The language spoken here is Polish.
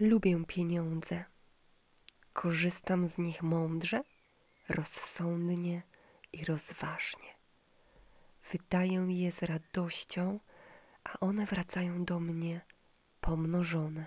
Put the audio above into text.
Lubię pieniądze. Korzystam z nich mądrze, rozsądnie i rozważnie. Wydaję je z radością, a one wracają do mnie pomnożone.